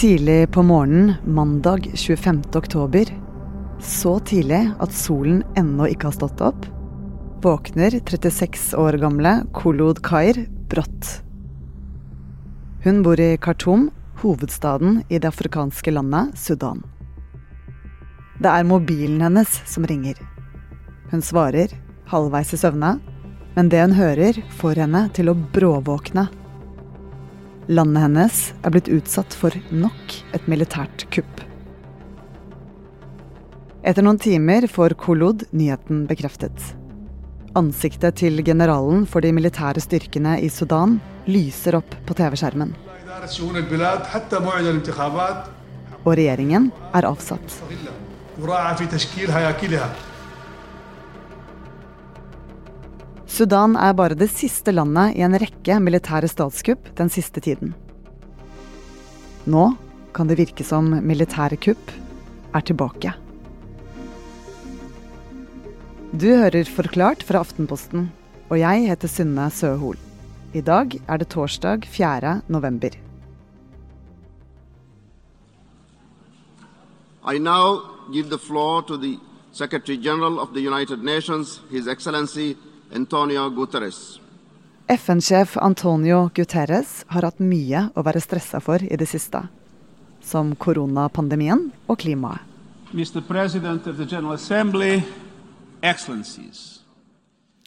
Tidlig på morgenen mandag 25. oktober, så tidlig at solen ennå ikke har stått opp, våkner 36 år gamle Kolod Kair brått. Hun bor i Khartoum, hovedstaden i det afrikanske landet Sudan. Det er mobilen hennes som ringer. Hun svarer, halvveis i søvne, men det hun hører, får henne til å bråvåkne. Landet hennes er blitt utsatt for nok et militært kupp. Etter noen timer får Kolod nyheten bekreftet. Ansiktet til generalen for de militære styrkene i Sudan lyser opp på TV-skjermen. Og regjeringen er avsatt. Sudan er bare det siste landet i en rekke militære statskupp den siste tiden. Nå kan det virke som militære kupp er tilbake. Du hører Forklart fra Aftenposten, og jeg heter Synne Søhol. I dag er det torsdag 4. november. I now give the floor to the Secretary General of the United Nations, His Excellency. FN-sjef Antonio Guterres har hatt mye å være stressa for i det siste. Som koronapandemien og klimaet. Mr. President of the General Assembly, Excellencies.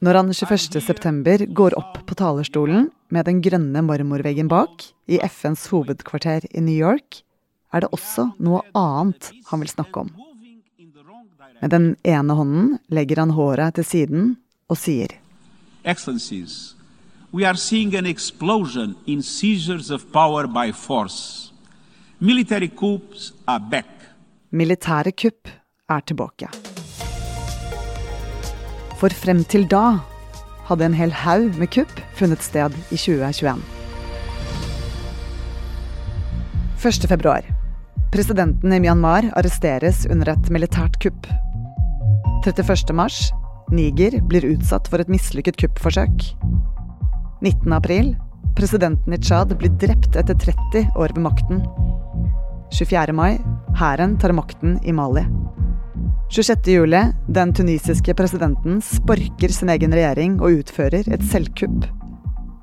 Når han 21.9 går opp på talerstolen med den grønne marmorveggen bak, i FNs hovedkvarter i New York, er det også noe annet han vil snakke om. Med den ene hånden legger han håret til siden og sier Excellencies, we are seeing an explosion in seizures of power by force. Military coups are back. Militære kupp er tilbake. For frem til da hadde en hel haug med kupp funnet sted i 2021. 1. februar. Presidenten i Myanmar arresteres under et militært kupp. 31. Niger blir utsatt for et mislykket kuppforsøk. 19. april. Presidenten i Tsjad blir drept etter 30 år ved makten. 24. mai. Hæren tar makten i Mali. 26. juli. Den tunisiske presidenten sparker sin egen regjering og utfører et selvkupp.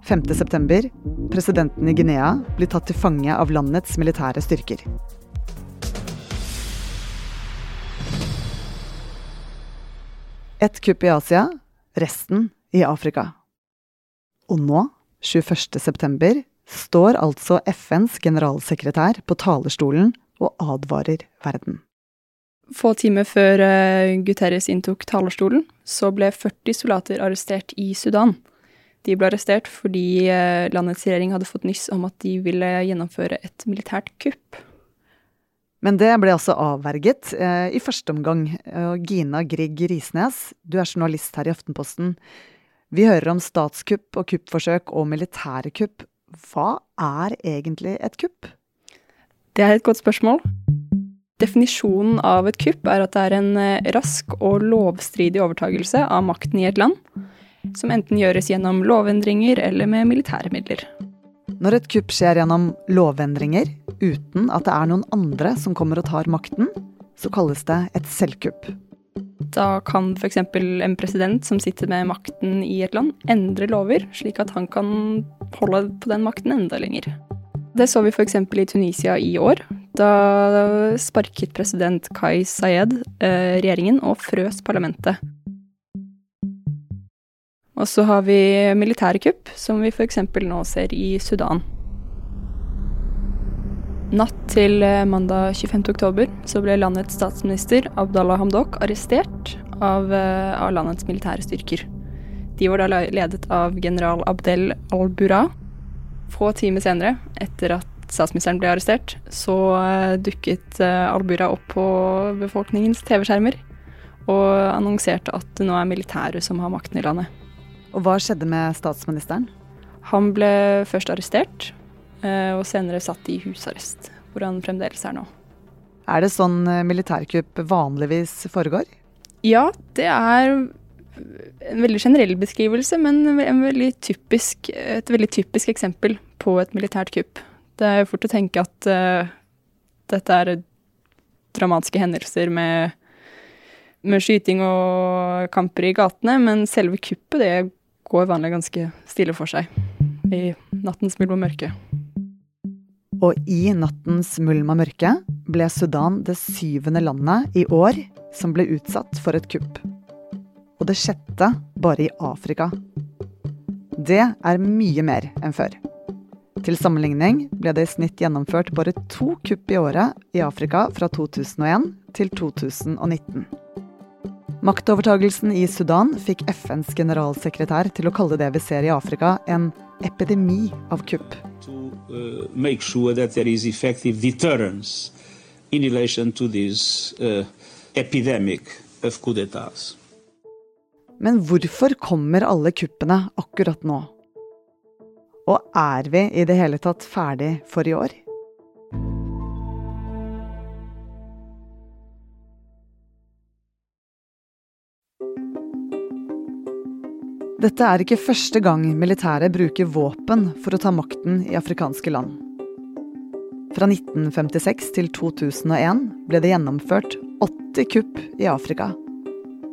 5. september. Presidenten i Guinea blir tatt til fange av landets militære styrker. Ett kupp i Asia, resten i Afrika. Og nå, 21.9, står altså FNs generalsekretær på talerstolen og advarer verden. Få timer før uh, Guterres inntok talerstolen, så ble 40 soldater arrestert i Sudan. De ble arrestert fordi uh, landets regjering hadde fått nyss om at de ville gjennomføre et militært kupp. Men det ble altså avverget eh, i første omgang. Gina Grieg Risnes, du er journalist her i Aftenposten. Vi hører om statskupp og kuppforsøk og militære kupp. Hva er egentlig et kupp? Det er et godt spørsmål. Definisjonen av et kupp er at det er en eh, rask og lovstridig overtagelse av makten i et land, som enten gjøres gjennom lovendringer eller med militære midler. Når et kupp skjer gjennom lovendringer, uten at det er noen andre som kommer og tar makten, så kalles det et selvkupp. Da kan f.eks. en president som sitter med makten i et land, endre lover, slik at han kan holde på den makten enda lenger. Det så vi f.eks. i Tunisia i år. Da sparket president Kai Sayed eh, regjeringen og frøs parlamentet. Og så har vi militære kupp, som vi f.eks. nå ser i Sudan. Natt til eh, mandag 25. oktober så ble landets statsminister Abdallah Hamdok arrestert av, eh, av landets militære styrker. De var da ledet av general Abdel al-Bura. Få timer senere, etter at statsministeren ble arrestert, så uh, dukket Al-Bura opp på befolkningens TV-skjermer og annonserte at det nå er militæret som har makten i landet. Og hva skjedde med statsministeren? Han ble først arrestert, uh, og senere satt i husarrest, hvor han fremdeles er nå. Er det sånn militærkupp vanligvis foregår? Ja, det er en veldig generell beskrivelse, men veldig typisk, et veldig typisk eksempel på et militært kupp. Det er fort å tenke at uh, dette er dramatiske hendelser med, med skyting og kamper i gatene, men selve kuppet det går vanlig ganske stille for seg i nattens mulm og mørke. Og i nattens mulm og mørke ble Sudan det syvende landet i år som ble utsatt for et kupp. Og det sjette bare i Afrika. Det er mye mer enn før. Til sammenligning ble det i snitt gjennomført bare to kupp i året i Afrika fra 2001 til 2019. Maktovertagelsen i Sudan fikk FNs generalsekretær til å kalle det vi ser i Afrika, en epidemi av kupp. To uh, sure that there is effective deterrence in relation to this uh, epidemic of coup d'etats. Men hvorfor kommer alle kuppene akkurat nå? Og er vi i det hele tatt ferdig for i år? Dette er ikke første gang militæret bruker våpen for å ta makten i afrikanske land. Fra 1956 til 2001 ble det gjennomført 80 kupp i Afrika.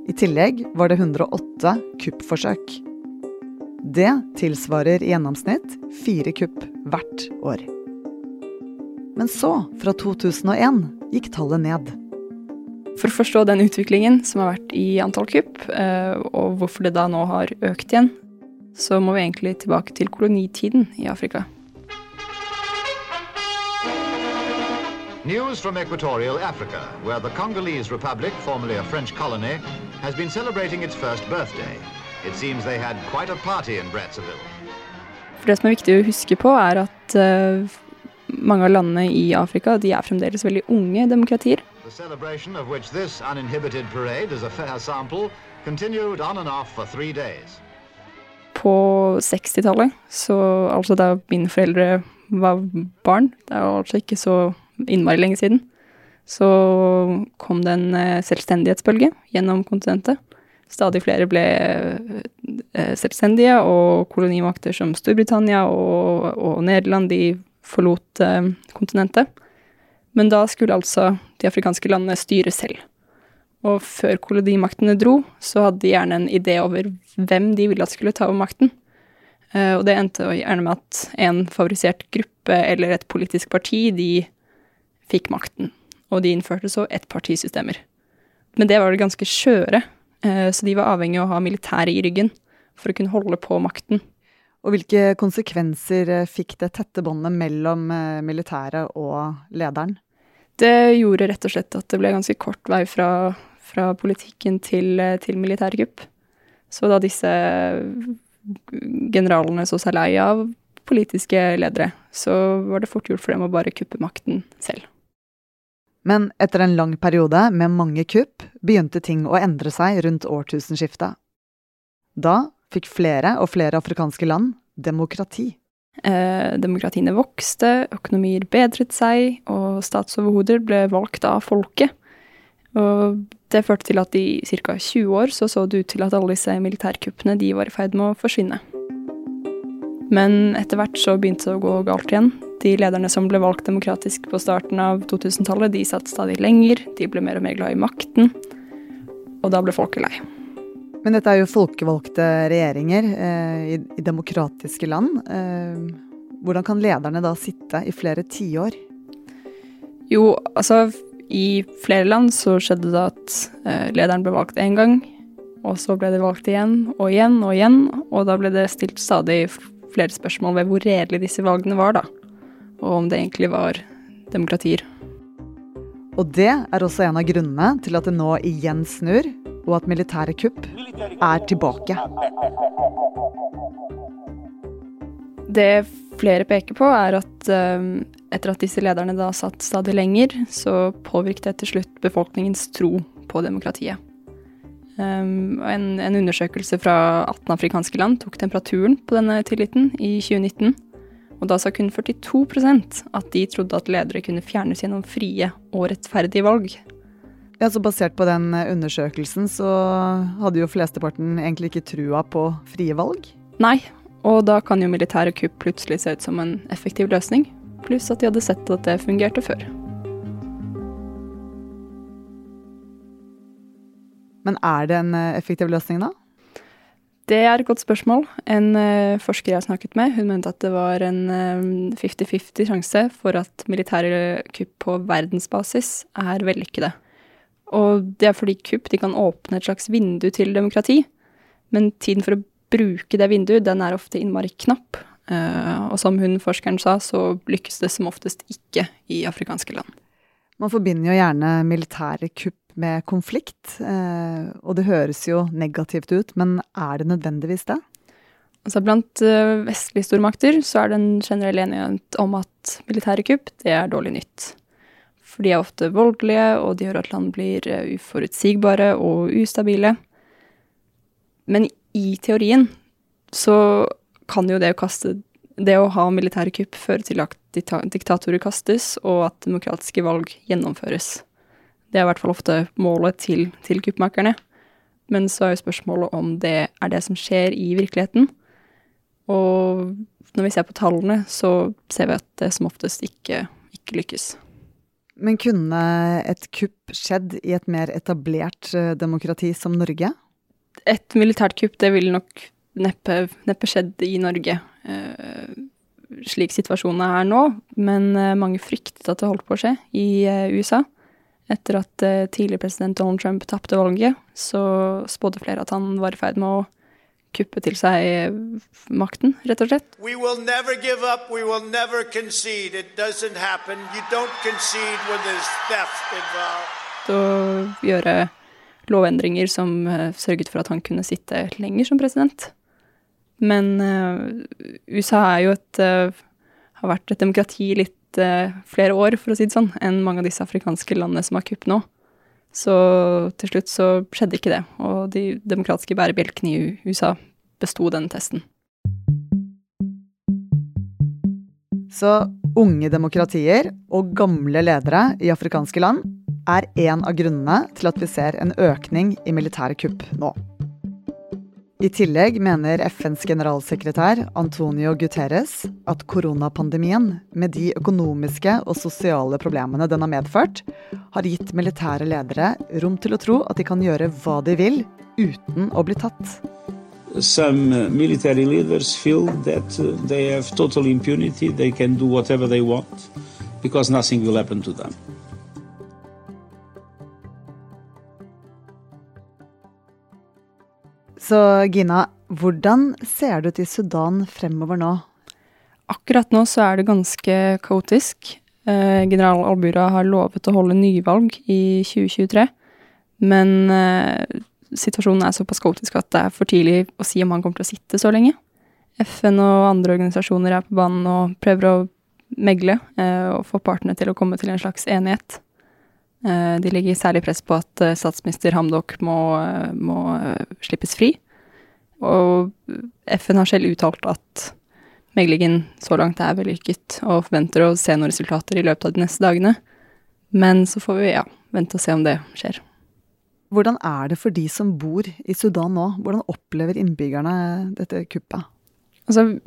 I tillegg var det 108 kuppforsøk. Det tilsvarer i gjennomsnitt fire kupp hvert år. Men så, fra 2001, gikk tallet ned. For å forstå den utviklingen som har vært i antall kupp, eh, og hvorfor det da nå har økt igjen, så må vi egentlig tilbake til kolonitiden i Afrika. News from equatorial Africa, where the Congolese Republic, formerly a French colony, has been celebrating its first birthday. It seems they had quite a party in Brazzaville. For det som er viktig å huske på, er at uh, mange av landene i Afrika de er fremdeles veldig unge demokratier. The celebration of which this uninhibited parade is a fair sample continued on and off for three days. På 60-tallet, så altså da mine foreldre var barn, det er altså ikke så innmari lenge siden, så kom det en eh, selvstendighetsbølge gjennom kontinentet. Stadig flere ble eh, selvstendige, og kolonimakter som Storbritannia og, og Nederland de forlot eh, kontinentet. Men da skulle altså de afrikanske landene styre selv. Og før kolonimaktene dro, så hadde de gjerne en idé over hvem de ville at skulle ta over makten. Og det endte gjerne med at en favorisert gruppe eller et politisk parti, de fikk makten. Og de innførte så ettpartisystemer. Men det var det ganske skjøre, eh, så de var avhengig av å ha militæret i ryggen for å kunne holde på makten. Og hvilke konsekvenser eh, fikk det tette båndet mellom eh, militæret og lederen? Det gjorde rett og slett at det ble ganske kort vei fra, fra politikken til, til militærkupp. Så da disse generalene så seg lei av politiske ledere, så var det fort gjort for dem å bare kuppe makten selv. Men etter en lang periode med mange kupp begynte ting å endre seg rundt årtusenskiftet. Da fikk flere og flere afrikanske land demokrati. Eh, demokratiene vokste, økonomier bedret seg, og statsoverhoder ble valgt av folket. Og det førte til at i ca. 20 år så så det ut til at alle disse militærkuppene de var i ferd med å forsvinne. Men etter hvert så begynte det å gå galt igjen. De lederne som ble valgt demokratisk på starten av 2000-tallet, de satt stadig lenger, de ble mer og mer glad i makten, og da ble folket lei. Men dette er jo folkevalgte regjeringer eh, i, i, demokratiske land. Eh, hvordan kan lederne da sitte i flere tiår? Jo, altså i flere land så skjedde det at eh, lederen ble valgt én gang, og så ble det valgt igjen og igjen og igjen, og da ble det stilt stadig flere spørsmål ved hvor redelige disse valgene var, da og om det egentlig var demokratier. Og det er også en av grunnene til at det nå igjen snur, og at militære kupp er tilbake. Det flere peker på, er at um, etter at disse lederne da satt stadig lenger, så påvirket det til slutt befolkningens tro på demokratiet. Um, en, en, undersøkelse fra 18 afrikanske land tok temperaturen på denne tilliten i 2019. Og da sa kun 42% at de trodde at ledere kunne fjernes gjennom frie og rettferdige valg. Ja, så basert på den eh, undersøkelsen så hadde jo flesteparten egentlig ikke trua på frie valg. Nei, og da kan jo militære kupp plutselig se ut som en effektiv løsning. Pluss at de hadde sett at det fungerte før. Men er det en eh, effektiv løsning, da? Det er et godt spørsmål. En eh, forsker jeg snakket med, hun mente at det var en 50-50 sjanse for at militære kupp på verdensbasis er vellykkede. Og det er fordi kupp de kan åpne et slags vindu til demokrati, men tiden for å bruke det vinduet, den er ofte innmari knapp. Uh, og som hun forskeren sa, så lykkes det som oftest ikke i afrikanske land. Man forbinder jo gjerne militære kupp med konflikt, eh, og det høres jo negativt ut, men er det nødvendigvis det? Altså blant eh, vestlige stormakter så er det en generell enighet om at militære kupp, det er dårlig nytt. For de er ofte voldelige, og de gjør at land blir eh, uforutsigbare og ustabile. Men i teorien så kan jo det å kaste det å ha militære kupp føre til at diktatorer kastes, og at demokratiske valg gjennomføres. Det er i hvert fall ofte målet til, til kuppmakerne. Men så er jo spørsmålet om det er det som skjer i virkeligheten. Og når vi ser på tallene, så ser vi at det som oftest ikke, ikke lykkes. Men kunne et kupp skjedd i et mer etablert eh, demokrati som Norge? Et militært kupp, det ville nok neppe, neppe skjedd i Norge. Eh, slik situasjonen er nå, men eh, mange fryktet at det holdt på å skje i USA. Etter at eh, tidligere president Donald Trump tapte valget, så spådde flere at han var i ferd med å kuppe til seg eh, makten, rett og slett. We will never give up, we will never concede. It doesn't happen. You don't concede when there's theft involved. Å gjøre lovendringer som uh, sørget for at han kunne sitte lenger som president. Men uh, USA er jo et har vært et demokrati litt flere år, for å si det sånn, enn mange av disse afrikanske landene som har kupp nå. Så til slutt så skjedde ikke det, og de demokratiske bærebjelkene i USA besto den testen. Så unge demokratier og gamle ledere i afrikanske land er en av grunnene til at vi ser en økning i militære kupp nå. I tillegg mener FNs generalsekretær Antonio Guterres at koronapandemien, med de økonomiske og sosiale problemene den har medført, har gitt militære ledere rom til å tro at de kan gjøre hva de vil uten å bli tatt. Some military leaders feel that they have total impunity, they can do whatever they want because nothing will happen to them. Så Gina, hvordan ser det ut i Sudan fremover nå? Akkurat nå så er det ganske kaotisk. Eh, general Albura har lovet å holde nyvalg i 2023, men eh, situasjonen er såpass kaotisk at det er for tidlig å si om han kommer til å sitte så lenge. FN og andre organisasjoner er på banen og prøver å megle eh, og få partene til å komme til en slags enighet. Eh, de legger særlig press på at eh, statsminister Hamdok må, eh, må slippes fri. Og FN har selv uttalt at meglingen så langt er vellykket, og forventer å se noen resultater i løpet av de neste dagene. Men så får vi ja, vente og se om det skjer. Hvordan er det for de som bor i Sudan nå? Hvordan opplever innbyggerne dette kuppet? Altså,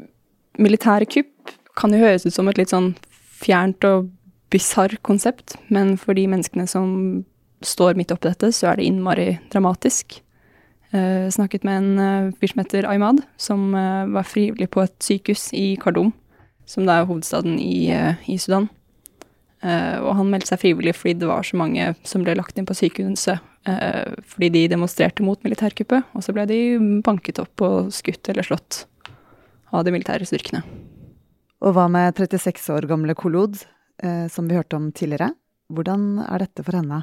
militære kupp kan jo høres ut som et litt sånn fjernt og bisarr konsept, men for de menneskene som står midt oppi dette, så er det innmari dramatisk. Jeg snakket med en uh, fyr som heter Aymad, som uh, var frivillig på et sykehus i Khardoum, som da er hovedstaden i, i Sudan. og han meldte seg frivillig fordi det var så mange som ble lagt inn på sykehuset fordi de demonstrerte mot militærkuppet, og så ble de banket opp og skutt eller slått av de militære styrkene. Og hva med 36 år gamle Kolod, eh, som vi hørte om tidligere. Hvordan er dette for henne?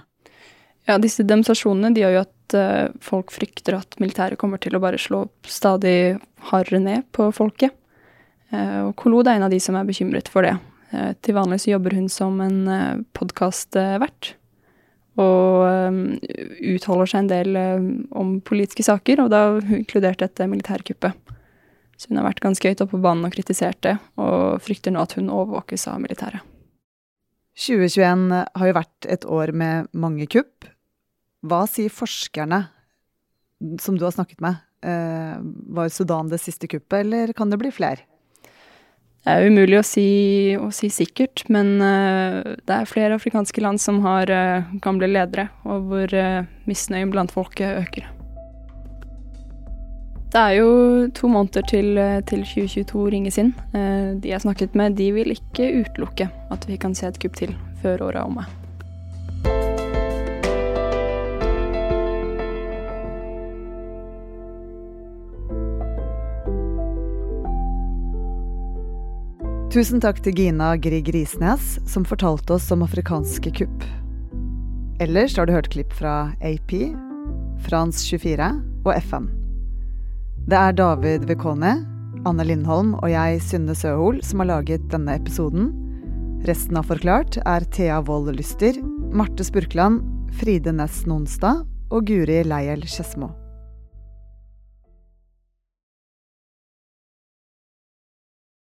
Ja, disse demonstrasjonene de gjør jo at uh, folk frykter at militæret kommer til å bare slå stadig hardere ned på folket. Uh, og Kolod er en av de som er bekymret for det. Til vanlig så jobber hun som en uh, podkastvert. Og uttaler seg en del om politiske saker, og da inkludert dette militærkuppet. Så hun har vært ganske høyt oppe på banen og kritisert det, og frykter nå at hun overvåkes av militæret. 2021 har jo vært et år med mange kupp. Hva sier forskerne som du har snakket med? Eh, var Sudan det siste kuppet, eller kan det bli flere? Det er umulig å si, å si sikkert, men uh, det er flere afrikanske land som har uh, gamle ledere, og hvor misnøyen blant folket øker. Det er jo to måneder til, til 2022 ringes inn. De jeg snakket med, de vil ikke utelukke at vi kan se et kupp til før året er omme. Tusen takk til Gina Grieg Risnes, som fortalte oss om afrikanske kupp. Ellers har du hørt klipp fra AP, Frans 24 og FN. Det er David Vekone, Anne Lindholm og jeg, Synne Søhol, som har laget denne episoden. Resten av Forklart er Thea Wold Lyster, Marte Spurkland, Fride Næss Nonstad og Guri Leiel Skedsmo.